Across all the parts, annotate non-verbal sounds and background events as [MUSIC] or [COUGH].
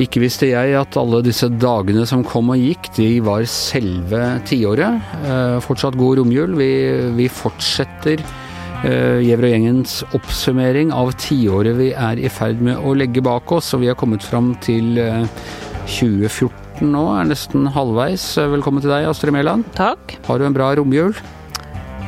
Ikke visste jeg at alle disse dagene som kom og gikk, de var selve tiåret. Eh, fortsatt god romjul. Vi, vi fortsetter eh, Gjever og gjengens oppsummering av tiåret vi er i ferd med å legge bak oss, og vi har kommet fram til eh, 2014 nå, er nesten halvveis. Velkommen til deg, Astrid Mæland. Takk. Har du en bra romjul?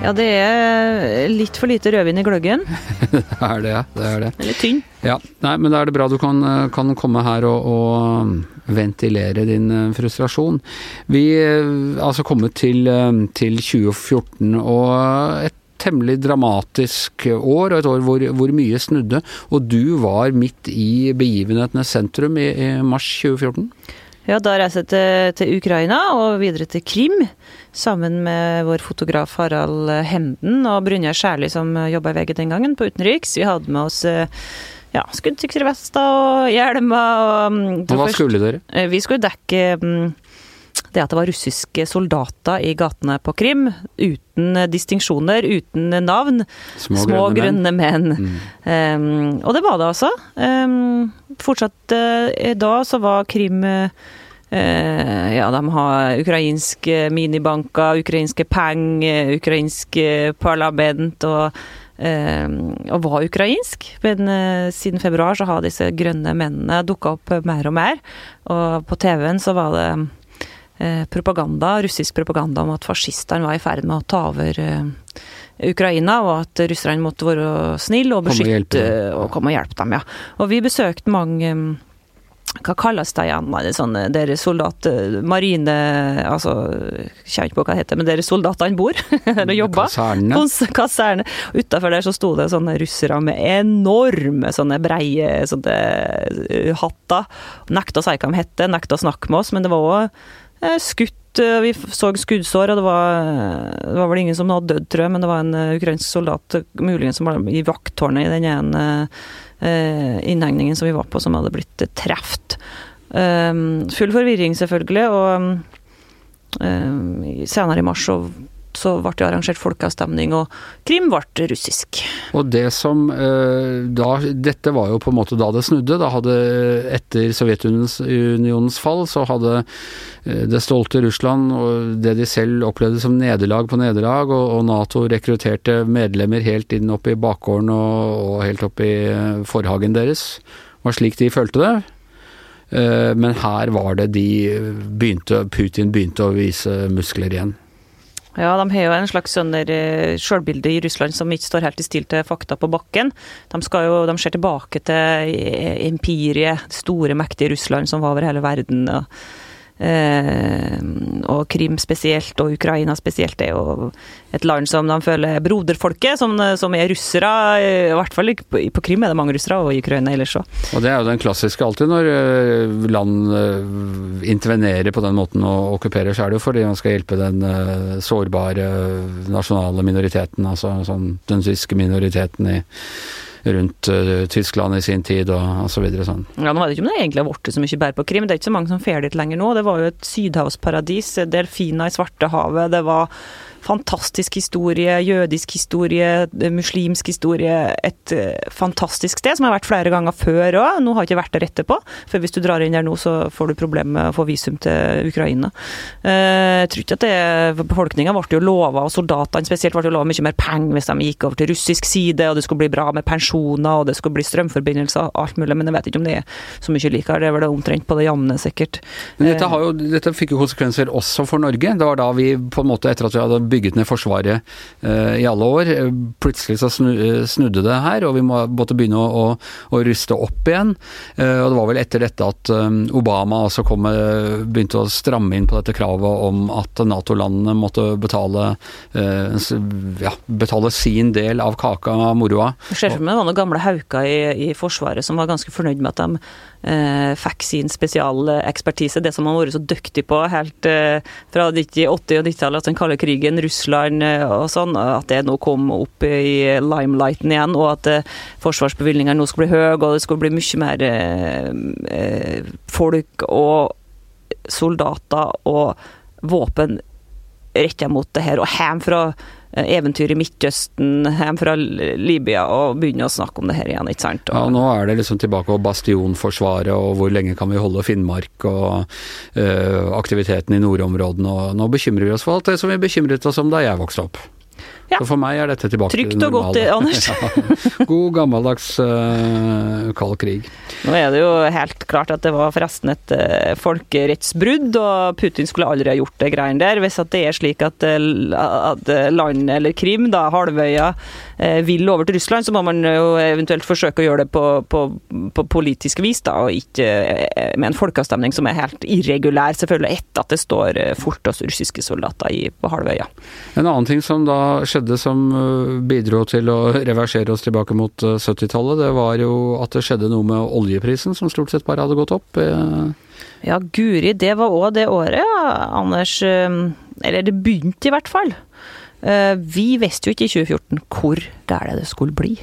Ja, det er litt for lite rødvin i gløggen. [LAUGHS] det er det, det er det. Litt tynn. Ja, nei, men da er det bra du kan, kan komme her og, og ventilere din eh, frustrasjon. Vi er altså kommet til, eh, til 2014 og et temmelig dramatisk år, og et år hvor, hvor, mye snudde. Og du var midt i begivenhetenes sentrum i, i mars 2014? Ja, da reiser jeg til, til, Ukraina og videre til Krim, sammen med vår fotograf Harald Hemden og Brynjar Skjærli, som jobba i VG den gangen, på utenriks. Vi hadde med oss ja, skuddsikre vester og hjelmer. Og, mm, og hva skulle dere? Eh, vi skulle dekke mm, det at det var russiske soldater i gatene på Krim, uten distinksjoner, uten navn. Små, små grønne, menn. menn. Mm. Um, og det var det altså. Um, fortsatt uh, da så var Krim uh, ja, de har ukrainske minibanker, ukrainske penger, ukrainske parlament og, uh, og var ukrainsk. Men siden februar så har disse grønne mennene dukka opp mer og mer. Og på TV-en så var det Eh, propaganda, russisk propaganda om at fascistene var i ferd med å ta over eh, Ukraina, og at russerne måtte være snille og beskytte og komme og hjelpe dem. ja. Og vi besøkte mange hva kalles det igjen? sånne, dere soldater Marine Altså, kjenner ikke på hva det heter, men dere soldatene bor [LAUGHS] og jobber. Kaserne. Kaserne. Utafor der så sto det sånne russere med enorme sånne breie sånne hatter. Nekta å si hva de het, nekta å snakke med oss, men det var òg Eh, skutt eh, Vi så skuddsår, og det var, det var, vel ingen som hadde dødd, tror jeg, men det var en eh, ukrainsk soldat, muligens som var i vakttårnet i den ene innhegningen som vi var på, som hadde blitt truffet. Full forvirring, selvfølgelig, og senere i mars så så ble det arrangert folkeavstemning, og Krim ble russisk. Og det som eh, da Dette var jo på en måte da det snudde. Da hadde etter Sovjetunionens fall, så hadde eh, det stolte Russland og det de selv opplevde som nederlag på nederlag, og, og Nato rekrutterte medlemmer helt inn opp i bakgården og, og helt opp i eh, forhagen deres. Det var slik de følte det. Men her var det de begynte Putin begynte å vise muskler igjen. Ja, de har jo en slags sånn eh, sjølbilde i Russland som ikke står helt i stil til fakta på bakken. De, skal jo, de ser tilbake til empiriet, store, mektige Russland som var over hele verden. og Eh, og Krim spesielt, og Ukraina spesielt, er jo et land som de føler broderfolket, som, som er russere. I hvert fall på Krim er det mange russere, og i Ukraina ellers òg. Og det er jo den klassiske alltid når eh, land eh, intervenerer på den måten og okkuperer, så er det jo fordi man skal hjelpe den sårbare nasjonale minoriteten, altså sånn, den tyske minoriteten i rundt uh, Tyskland i sin tid og osv. Så sånn. Ja, nå vet jeg ikke om det egentlig har blitt så mye bær på Krim. Det er ikke så mange som drar dit lenger nå. Det var jo et sydhavsparadis, delfiner i Svartehavet. Det var fantastisk historie, jødisk historie, muslimsk historie. Et eh, fantastisk sted som jeg har vært flere ganger før òg. Nå har jeg ikke vært der etterpå, for hvis du drar inn der nå, så får du problemer med å få visum til Ukraina. Eh, jeg tror ikke at det Befolkninga ble jo lova, og soldatene spesielt ble jo lova mye mer penger hvis de gikk over til russisk side, og det skulle bli bra med pensjoner, og det skulle bli strømforbindelser, alt mulig, men jeg vet ikke om det er så mye likere. Det er vel omtrent på det jevne, sikkert. Men dette, jo, dette fikk jo konsekvenser også for Norge. Det var da vi på en måte, etter at vi hadde bygget ned Forsvaret uh, i alle år. Plutselig så snudde det her, og vi måtte begynne å, å, å ruste opp igjen. Uh, og det var vel etter dette at Obama også kom, begynte å stramme inn på dette kravet om at Nato-landene måtte betale, ja, betale sin del av kaka av moroa. Ut det var noen gamle hauker i, i Forsvaret som var ganske fornøyd med at de eh, fikk sin spesialekspertise, det som han har vært så dyktig på helt eh, fra 80- og 90-tallet, at den kalde krigen, Russland eh, og sånn, at det nå kom opp i limelighten igjen, og at eh, forsvarsbevilgningene nå skal bli høye, og det skal bli mye mer eh, eh, folk og soldater og våpen retta mot det her, og hjem fra eventyr i Midtøsten, hjem fra Libya, og begynne å snakke om det her igjen, ikke sant. Og, ja, nå er det liksom tilbake på bastionforsvaret, og hvor lenge kan vi holde Finnmark, og uh, aktiviteten i nordområdene, og nå bekymrer vi oss for alt det som vi bekymret oss om da jeg vokste opp. Ja. Så for meg er dette tilbake Trygt til det normale. Trygt og godt, Anders. [LAUGHS] ja. God gammeldags uh, kald krig. Nå er det jo helt klart at det var forresten et uh, folkerettsbrudd, og Putin skulle aldri ha gjort det greiene der. Hvis det er slik at, uh, at land, eller Krim, da, halvøya, vil over til Russland, så må man jo eventuelt forsøke å gjøre det på, på, på politisk vis, da, og ikke med en folkeavstemning som er helt irregulær, selvfølgelig, etter at det står fort hos russiske soldater i, på halvøya. En annen ting som da skjedde som eh, bidro til å reversere oss tilbake mot 70-tallet, eh, det var jo at det skjedde noe med oljeprisen, som stort sett bare hadde gått opp. Eh. Ja, guri, det var òg det året, Anders. Eller det begynte i hvert fall. Vi visste jo ikke i 2014 hvor galt det skulle bli.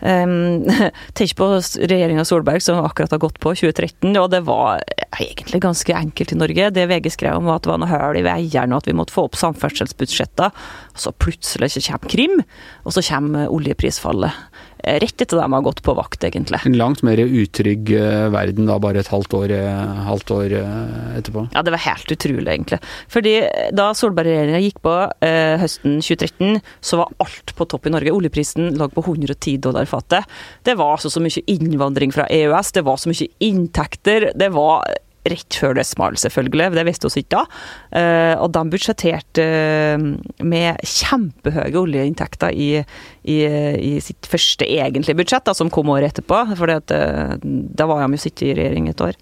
Um, [LAUGHS] Tenk på regjeringa Solberg som akkurat har gått på 2013, og det var egentlig ganske enkelt i Norge. Det VG skrev om var at det var noe høl i veiene, og at vi måtte få opp samferdselsbudsjettene. Så plutselig kommer Krim, og så kommer oljeprisfallet. Eh, rett etter de har gått på vakt, egentlig. En langt mer utrygg eh, verden da, bare et halvt år, eh, halvt år etterpå? Ja, det var helt utrolig, egentlig. Fordi da Solberg-regjeringa gikk på eh, høsten 2013, så var alt på topp i Norge. Oljeprisen lå på 110 dollar fatet. Det var altså så mye innvandring fra EØS, det var så mye inntekter. Det var rett før det smalt, selvfølgelig. Det visste vi ikke da. Eh, og de budsjetterte eh, med kjempehøye oljeinntekter i, i, i, sitt første egentlige budsjett, da, som kom året etterpå. For eh, da var de jo sittet i regjering et år.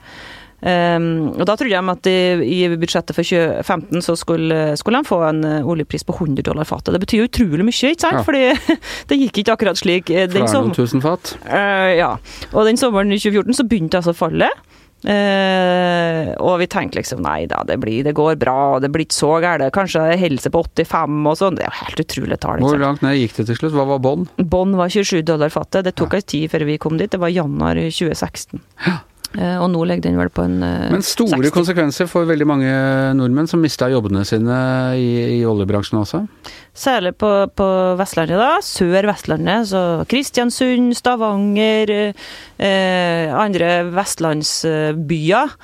Um, og Da trodde de at i, i budsjettet for 2015 så skulle, skulle, de få en oljepris på 100 dollar fatet. Det betyr jo utrolig mye, ikke sant? Ja. Fordi [LAUGHS] det gikk ikke akkurat slik. Den Fra noen tusen fat? Uh, ja. Og den sommeren i 2014 så begynte altså fallet. Uh, og vi tenkte liksom nei da, det, blir, det går bra, det blir ikke så gærent. Kanskje seg på 85 og sånn. Det er helt utrolig tall. Hvor langt ned gikk det til slutt? Hva var bånn? Bånn var 27 dollar fatet. Det tok ja. tid før vi kom dit. Det var januar 2016. Ja. Uh, og nå ligger den vel på en uh, Men store 60. konsekvenser for veldig mange nordmenn som mista jobbene sine i, i oljebransjen også? Særlig på, på, Vestlandet, da. Sør-Vestlandet. Så Kristiansund, Stavanger, eh, andre vestlandsbyer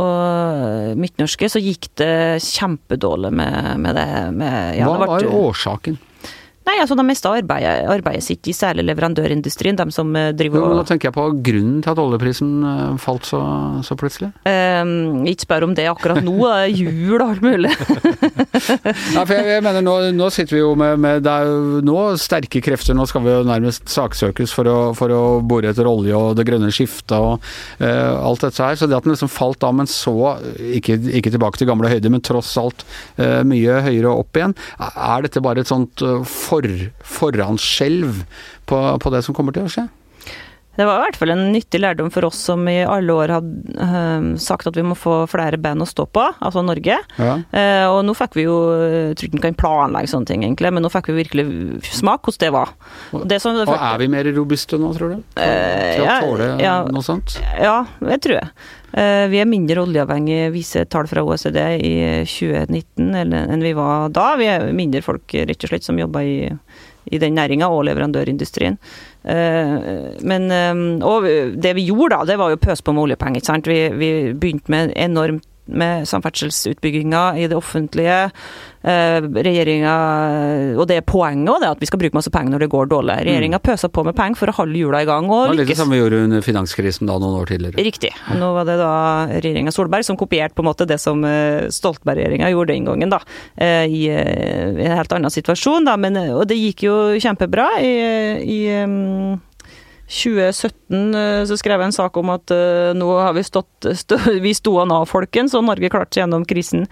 og midtnorske, så gikk det kjempedårlig med, med det. Med, ja, Hva det var årsaken? Nei, altså De meste arbeidet, arbeidet sitt i særlig leverandørindustrien, de som eh, driver og Da tenker jeg på grunnen til at oljeprisen eh, falt så, så plutselig. Um, ikke spør om det akkurat nå, er jul og alt mulig. [LAUGHS] ja, for jeg, jeg mener nå, nå, sitter vi jo med, med, Det er jo nå sterke krefter, nå skal vi jo nærmest saksøkes for å, for å bore etter olje og det grønne skiftet og uh, alt dette her. Så det at den liksom falt da, men så ikke, ikke tilbake til gamle høyder, men tross alt uh, mye høyere opp igjen, er dette bare et sånt uh, for, forhåndsskjelv på, på det som kommer til å skje? Det var i hvert fall en nyttig lærdom for oss som i alle år hadde øh, sagt at vi må få flere band å stå på, altså Norge. Ja. Uh, og nå fikk vi jo Jeg tror ikke en kan planlegge sånne ting, egentlig, men nå fikk vi virkelig smak hvordan det var. Det som, og er vi mer robuste nå, tror du? Uh, til å tåle ja, noe sånt? Ja, det tror jeg. Uh, vi er mindre oljeavhengige, viser tall fra OECD i 2019 enn vi var da. Vi er mindre folk rett og slett som jobber i, i den næringa og leverandørindustrien. Eh, men eh, Og det vi gjorde da, det var jo pøse på med oljepenger. Vi, vi begynte med enormt med samferdselsutbygginga i det offentlige. Eh, regjeringa Og det er poenget er at vi skal bruke masse penger når det går dårlig. Regjeringa mm. pøser på med penger for å holde hjula i gang og. Det var litt det samme vi gjorde under finanskrisen da, noen år tidligere. Riktig. Nå var det da regjeringa Solberg som kopierte på en måte det som eh, Stoltenberg-regjeringa gjorde den gangen, da. Eh, I, I, en helt annen situasjon, da. Men, og det gikk jo kjempebra i, i 2017 eh, så skrev jeg en sak om at uh, nå har vi stått [LAUGHS] stå, Vi sto av, folkens, og Norge klarte seg gjennom krisen.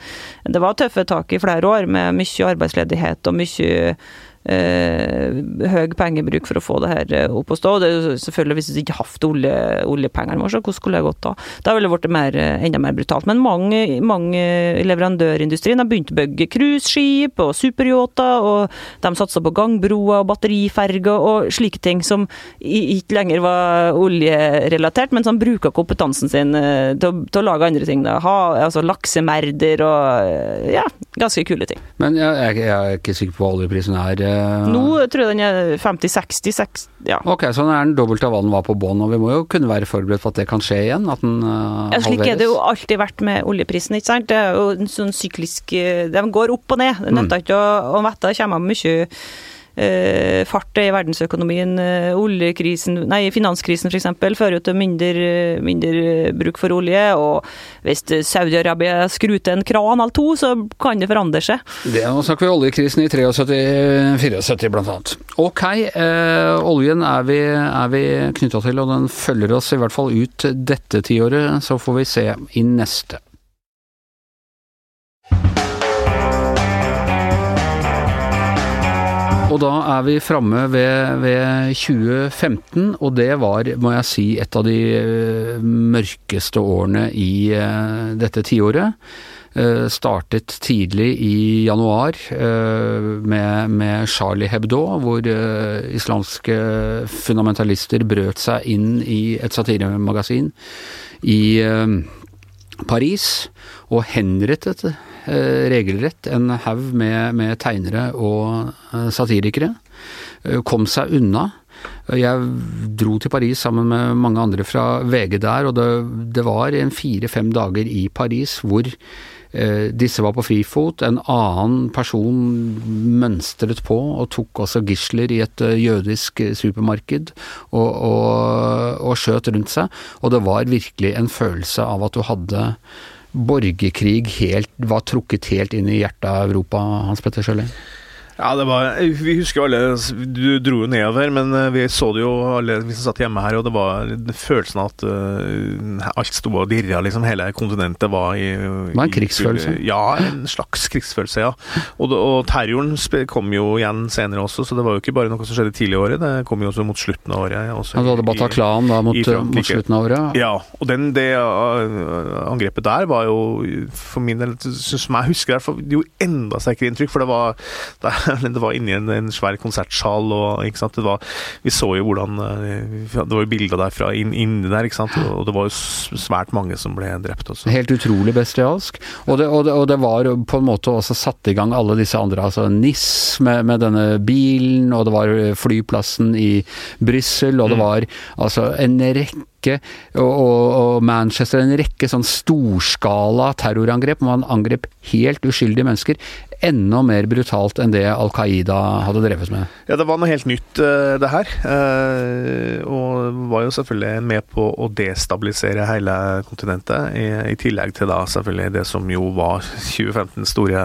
Det var tøffe tak i flere år, med mye arbeidsledighet og mye eh, høy pengebruk for å få det her eh, opp å stå. Det er selvfølgelig Hvis vi ikke hatt olje, oljepengene våre, så hvordan skulle det gått da? Da ville det blitt mer, eh, enda mer brutalt. Men mange, mange i leverandørindustrien har begynt å bygge cruiseskip og superyachter, og de satser på gangbroer og batteriferger og slike ting som ikke lenger var oljerelatert, men som bruker kompetansen sin eh, til å, til å lage andre ting. Da. Ha, altså laksemerder og ja, ganske kule ting. Men jeg, jeg, er ikke sikker på hva oljeprisen er. Uh... Nå tror jeg den er 50-60. Ja. Ok, så den er den dobbelt av hva den var på bånn, og vi må jo kunne være forberedt på at det kan skje igjen? At den uh, ja, Slik er det jo alltid vært med oljeprisen, ikke sant. Det er jo en sånn syklisk eh, De går opp og ned. Det nytter mm. å, å vite. Det kommer mye eh, fart i verdensøkonomien. Eh, oljekrisen, nei, finanskrisen f.eks. fører jo til mindre, mindre, bruk for olje. Og hvis Saudi-Arabia skrur til en kran eller to, så kan det forandre seg. Det, nå snakker vi oljekrisen i 73-74 bl.a. Ok, eh, oljen er vi, er vi knytta til, og den følger oss i hvert fall ut dette tiåret. Så får vi se i neste. Og da er vi framme ved, ved, 2015, og det var, må jeg si, et av de eh, mørkeste årene i uh, dette tiåret. Uh, startet tidlig i januar med, med, Charlie Hebdo, hvor islamske fundamentalister brøt seg inn i et satiremagasin i Paris og henrettet Eh, regelrett en haug med, med, tegnere og eh, satirikere. Eh, kom seg unna. Jeg dro til Paris sammen med mange andre fra VG der, og det, det var en fire-fem dager i Paris hvor eh, disse var på frifot. En annen person mønstret på og tok også gisler i et jødisk supermarked og, og, og skjøt rundt seg. Og det var virkelig en følelse av at du hadde borgerkrig helt, var trukket helt inn i hjertet av Europa, Hans Petter Sjøli? Ja, det var, Vi husker jo alle Du dro jo nedover, men eh, vi så det jo alle vi som satt hjemme her, og det var følelsen av at uh, alt sto og dirra, liksom. Hele kontinentet var i Det var en krigsfølelse? I, ja, en slags krigsfølelse, ja. Og, og, terroren kom jo igjen senere også, så det var jo ikke bare noe som skjedde tidlig i året, det kom jo også mot slutten av året. Også ja, du hadde Bataclan da mot, mot, slutten av året? Ja, og den, det angrepet der var jo for min del, som jeg husker, det gjorde enda sterkere inntrykk, for det var det, [LAUGHS] det var inni en, en svær konsertsal, og? Var, vi så jo hvordan eh, Det var jo bilder derfra inn, inni der, og det var jo svært mange som ble drept også. Helt utrolig bestialsk. Og det, og det, og det var på en måte også satt i gang alle disse andre, altså NIS med, med denne bilen, og det var flyplassen i Brussel, og det mm. var altså en rekke og, og, og, Manchester en rekke sånn storskala terrorangrep. Man angrep helt uskyldige mennesker enda mer brutalt enn det Al Qaida hadde drevet med. Ja, det var noe helt nytt, eh, det her. Eh, og var jo selvfølgelig med på å destabilisere hele kontinentet. I, tillegg til da selvfølgelig det som jo var 2015 store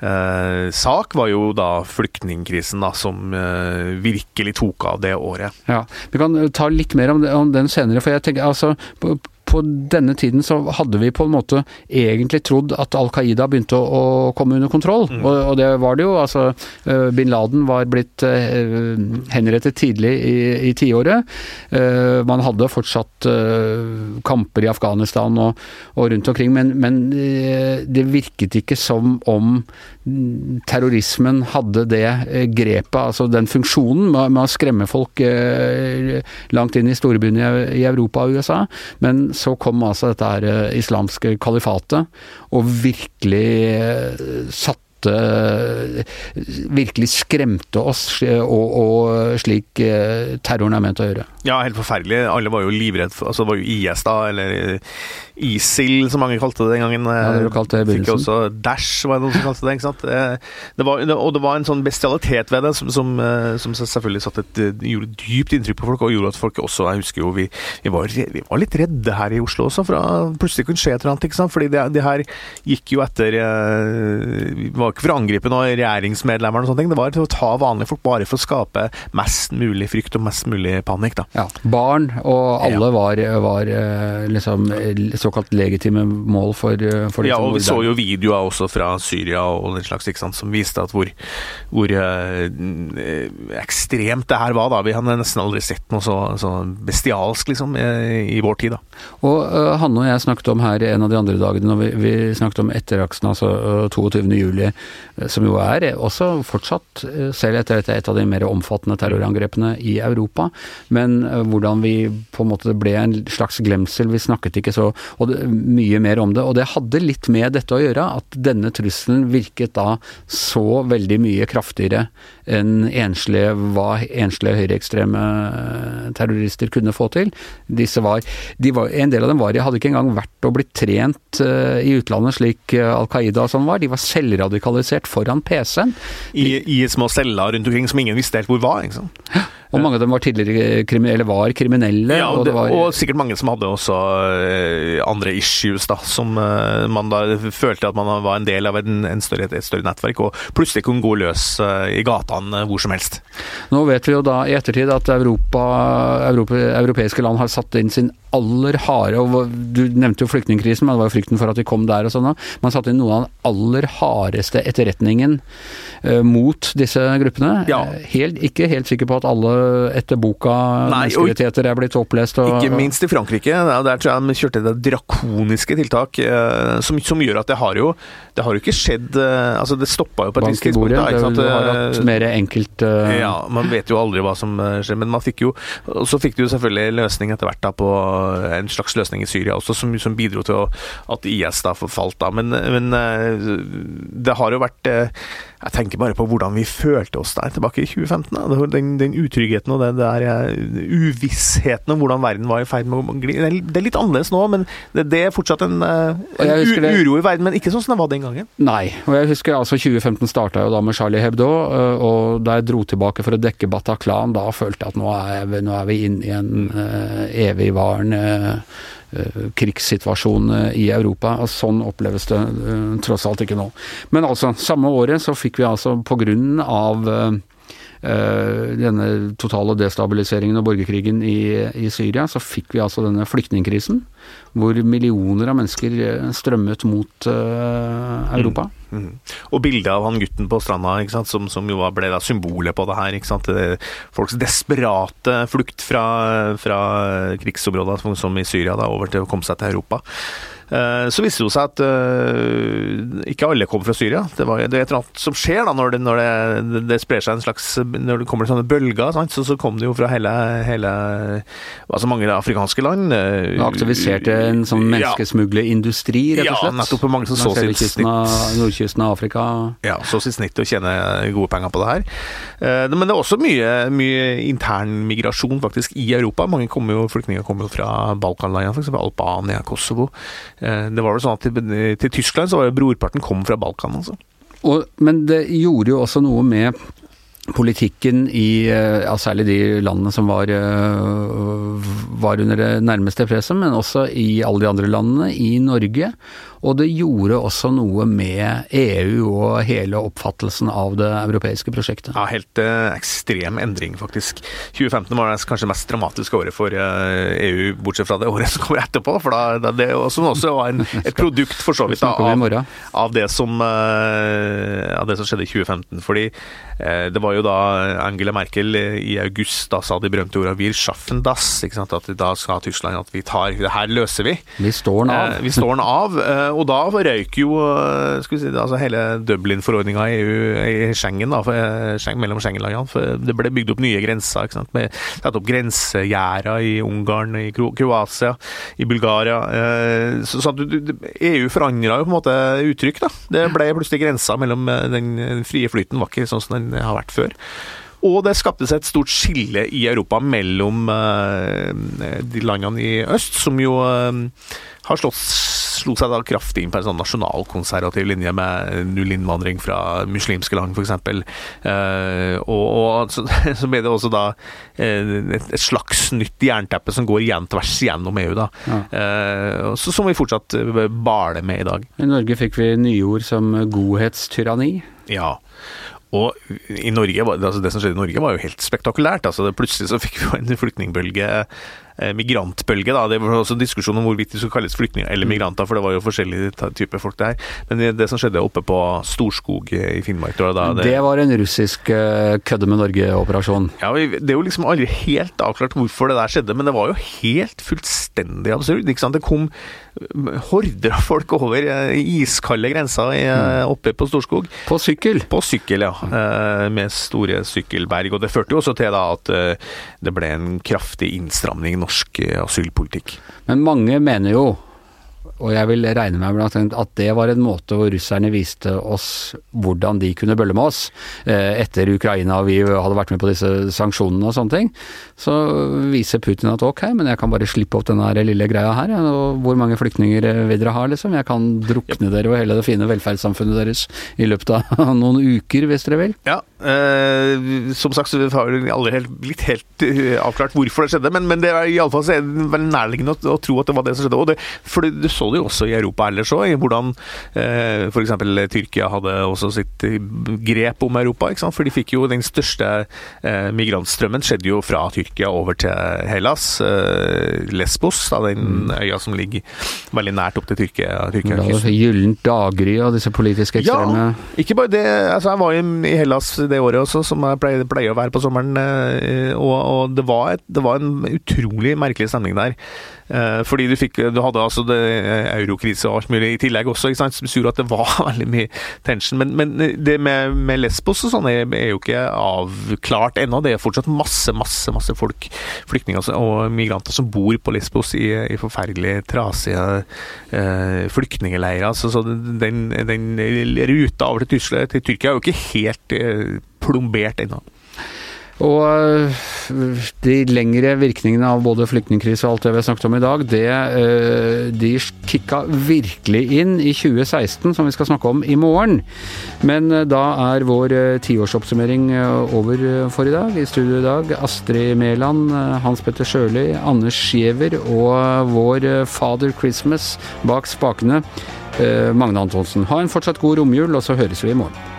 Eh, sak var jo da flyktningkrisen, da, som eh, virkelig tok av det året. Ja, Vi kan ta litt mer om, det, om den senere. for jeg tenker altså på, på denne tiden så hadde vi på en måte egentlig trodd at Al Qaida begynte å, å komme under kontroll, mm. og, og, det var det jo. altså uh, Bin Laden var blitt uh, henrettet tidlig i, i tiåret. Uh, man hadde fortsatt kamper i Afghanistan og, og rundt omkring, men, men det virket ikke som om terrorismen hadde det grepet, altså den funksjonen med, med å skremme folk langt inn i storbyene i Europa og USA. men så kom altså dette her eh, islamske kalifatet og virkelig eh, satte virkelig skremte oss, og, og, slik eh, terroren er ment å gjøre. Ja, helt forferdelig. Alle var jo livredde for altså Det var jo IS, da, eller ISIL, som mange kalte det den gangen. Ja, det var kalt det i begynnelsen. også Dash, var det noen som kalte det. ikke sant? Det var, og det var en sånn bestialitet ved det som, som, som selvfølgelig et, gjorde dypt inntrykk på folk, og gjorde at folk også Jeg husker jo vi, vi, var, vi var, litt redde her i Oslo også, for plutselig kunne skje et eller annet. ikke sant? Fordi det, det her gikk jo etter Vi var ikke for å angripe noen regjeringsmedlemmer, og sånne ting, det var til å ta vanlige folk bare for å skape mest mulig frykt og mest mulig panikk. da. Ja, Barn og alle var, var liksom såkalt legitime mål for, for Ja, og vi så jo videoer også fra Syria og den slags, ikke sant, som viste at hvor, hvor ekstremt det her var. da. Vi hadde nesten aldri sett noe så, så bestialsk liksom, i, i, vår tid. da. Og uh, Hanne og jeg snakket om her en av de andre dagene når vi, vi snakket om etteraksen, altså 22. juli, som jo er også fortsatt, selv etter dette, et av de mer omfattende terrorangrepene i Europa, men hvordan vi på en måte ble en slags glemsel. Vi snakket ikke så det, mye mer om det. Og det hadde litt med dette å gjøre, at denne trusselen virket da så veldig mye kraftigere enn enslige, hva enslige høyreekstreme terrorister kunne få til. Disse var, de var, En del av dem var, hadde ikke engang vært og blitt trent uh, i utlandet slik uh, Al Qaida og sånn var. De var selvradikalisert foran PC-en. I, I, små celler rundt omkring som ingen visste helt hvor var. ikke sant? Og mange av dem var tidligere kriminelle, var kriminelle. Ja, og, det, og, og, sikkert mange som hadde også uh, andre issues, da. Som uh, man da følte at man var en del av en, en større, et større nettverk, og plutselig kunne gå løs uh, i gatene hvor som helst. Nå vet vi jo da i ettertid at Europa, Europa, europeiske land har satt inn sin aller harde og Du nevnte jo flyktningkrisen, men det var jo frykten for at vi kom der og sånn. Man satte inn noe av den aller hardeste etterretningen mot disse gruppene. Ja. Helt, ikke helt sikker på at alle etter boka menneskerettigheter er blitt opplest. Og, ikke minst i Frankrike. Der tror jeg de kjørte det drakoniske tiltak uh, som, som, gjør at det har jo det har jo ikke skjedd uh, Altså, det stoppa jo på et visst tidspunkt. Da, ikke sant? Du har hatt mer enkelt Ja, man vet jo aldri hva som skjer, men man fikk jo Og så fikk du jo selvfølgelig løsning etter hvert da på en slags løsning i Syria også, som, som bidro til å, at IS da forfalt. Da. Men, men, eh, det har jo vært eh, Jeg tenker bare på hvordan vi følte oss der tilbake i 2015. Da. Den, den utryggheten og den der eh, uvissheten om hvordan verden var i ferd med å gli Det er litt annerledes nå, men det, det er fortsatt en, en uro i verden. Men ikke sånn som det var den gangen. Nei. Og jeg husker altså 2015 starta jo da med Charlie Hebdo, og da jeg dro tilbake for å dekke Bataclan, da følte jeg at nå er, vi, nå er vi inne i en uh, evigvarende uh, krigssituasjon i Europa. og Sånn oppleves det uh, tross alt ikke nå. Men altså, samme året så fikk vi altså på grunn av denne totale destabiliseringen og borgerkrigen i, i, Syria, så fikk vi altså denne flyktningkrisen, hvor millioner av mennesker strømmet mot uh, Europa. Mm. Mm. Og bildet av han gutten på stranda, som, som, jo ble da symbolet på det her. Folks desperate flukt fra, fra krigsområder som i Syria da, over til å komme seg til Europa. Eh, så viste det seg at uh, ikke alle kom fra Syria. Det, var, det er et eller annet som skjer da når det, når det, det sprer seg en slags Når det kommer sånne bølger, sant? Så, så kom det jo fra hele, hele altså mange afrikanske land. Uh, det en sånn menneskesmuglerindustri, rett og slett? Ja, nettopp. Mange som så sitt snitt. Nordkysten av Afrika. Ja, så sitt snitt å tjene gode penger på det her. Uh, men det er også mye, mye intern migrasjon faktisk i Europa. Mange kommer jo, flyktninger kommer jo fra Balkanlandene, f.eks. Albania, Kosovo. Eh, det var vel sånn at til, til Tyskland så var jo brorparten kom fra Balkan, altså. Og, men det gjorde jo også noe med politikken i eh, ja, særlig de landene som var, eh, var under det nærmeste presset, men også i alle de andre landene, i Norge. Og det gjorde også noe med EU og hele oppfattelsen av det europeiske prosjektet. Ja, helt eh, ekstrem endring, faktisk. 2015 var det kanskje mest dramatiske året for eh, EU, bortsett fra det året som kommer etterpå. For da, det Som også var en, [LAUGHS] et produkt, for så vidt, av, av, det som, eh, av det som skjedde i 2015. Fordi eh, det var jo da Angela Merkel i august da sa de berømte ordene 'Wir schaffen das'. Ikke sant? At da sa Tyskland at vi tar det her løser vi. Vi står den av. Eh, vi står den av. Eh, og da røyk jo eh, skal vi si, altså hele Dublin-forordninga i, EU, i Schengen, da, mellom Schengen-landene. For det ble bygd opp nye grenser. ikke sant? Med Satt opp grensegjerder i Ungarn, i Kroatia, i Bulgaria. Så, så EU forandra jo på en måte uttrykk. da. Det ble plutselig grensa mellom den frie flyten, var ikke sånn som den har vært før. Og det skapte seg et stort skille i Europa mellom de landene i øst, som jo har slått slo seg da kraftig inn på en sånn nasjonalkonservativ linje med null innvandring fra muslimske land, f.eks. Uh, og, og så, [LAUGHS] så, ble det også da et, et, slags nytt jernteppe som går igjen tvers gjennom EU, da. Ja. Uh, så, som vi fortsatt baler med i dag. I Norge fikk vi nyord som godhetstyranni. Ja. Og i Norge, altså det som skjedde i Norge var jo helt spektakulært. Altså plutselig så fikk vi jo en flyktningbølge migrantbølge. da, Det var også diskusjon om hvorvidt de skulle kalles flyktninger eller migranter, for det var jo forskjellige typer folk der. Men det, det som skjedde oppe på Storskog i Finnmark det, da, det, det var en russisk uh, kødde med Norge-operasjon? Ja, Det er jo liksom aldri helt avklart hvorfor det der skjedde, men det var jo helt fullstendig absurd. ikke sant? Det kom horder av folk over iskalde grenser mm. oppe på Storskog. På sykkel? På sykkel, ja. Med store sykkelberg. Og det førte jo også til da at det ble en kraftig innstramning norsk eh, asylpolitikk. Men mange mener jo og jeg vil regne med at det var en måte hvor russerne viste oss hvordan de kunne bølle med oss. Eh, etter Ukraina og vi hadde vært med på disse sanksjonene og sånne ting. Så viser Putin at ok, men jeg kan bare slippe opp denne lille greia her. Og hvor mange flyktninger vil dere ha, liksom? Jeg kan drukne dere og hele det fine velferdssamfunnet deres i løpet av [LAUGHS] noen uker, hvis dere vil. Ja, eh, som sagt så har vi aldri helt, blitt helt uh, avklart hvorfor det skjedde, men, men det er iallfall nærliggende å, å, tro at det var det som skjedde. Og det, for du så så det jo også i Europa ellers òg, hvordan eh, f.eks. Tyrkia hadde også sitt grep om Europa. ikke sant? For de fikk jo den største eh, migrantstrømmen skjedde jo fra Tyrkia over til Hellas. Eh, Lesbos, da, den mm. øya som ligger veldig nært opp til Tyrkia. Tyrkia det var gyllent daggry av disse politiske ekstreme Ja, ikke bare det. altså Jeg var i Hellas det året også, som jeg pleier, pleier å være på sommeren. Eh, og, og det, var et, det var en utrolig merkelig stemning der. Eh, fordi du, fikk, du hadde altså eh, eurokrise og alt mulig i tillegg også, ikke sant, som gjorde at det var [LAUGHS] veldig mye tension. Men, men det med, med, Lesbos og sånn er, er, jo ikke avklart ennå. Det er fortsatt masse, masse masse folk, flyktninger og migranter som bor på Lesbos i, i forferdelig trasige eh, flyktningleirer. Så, så den, den, ruta over til, Tyskland, til Tyrkia er jo ikke helt eh, plombert ennå. Og øh, de lengre virkningene av både flyktningkrise og alt det vi har snakket om i dag, det, øh, de kicka virkelig inn i 2016, som vi skal snakke om i morgen. Men øh, da er vår tiårsoppsummering over for i dag. I studio i dag Astrid Mæland, Hans Petter Sjøli, Anders Giæver og vår Father Christmas bak spakene, Magne Antonsen. Ha en fortsatt god romjul, og så høres vi i morgen.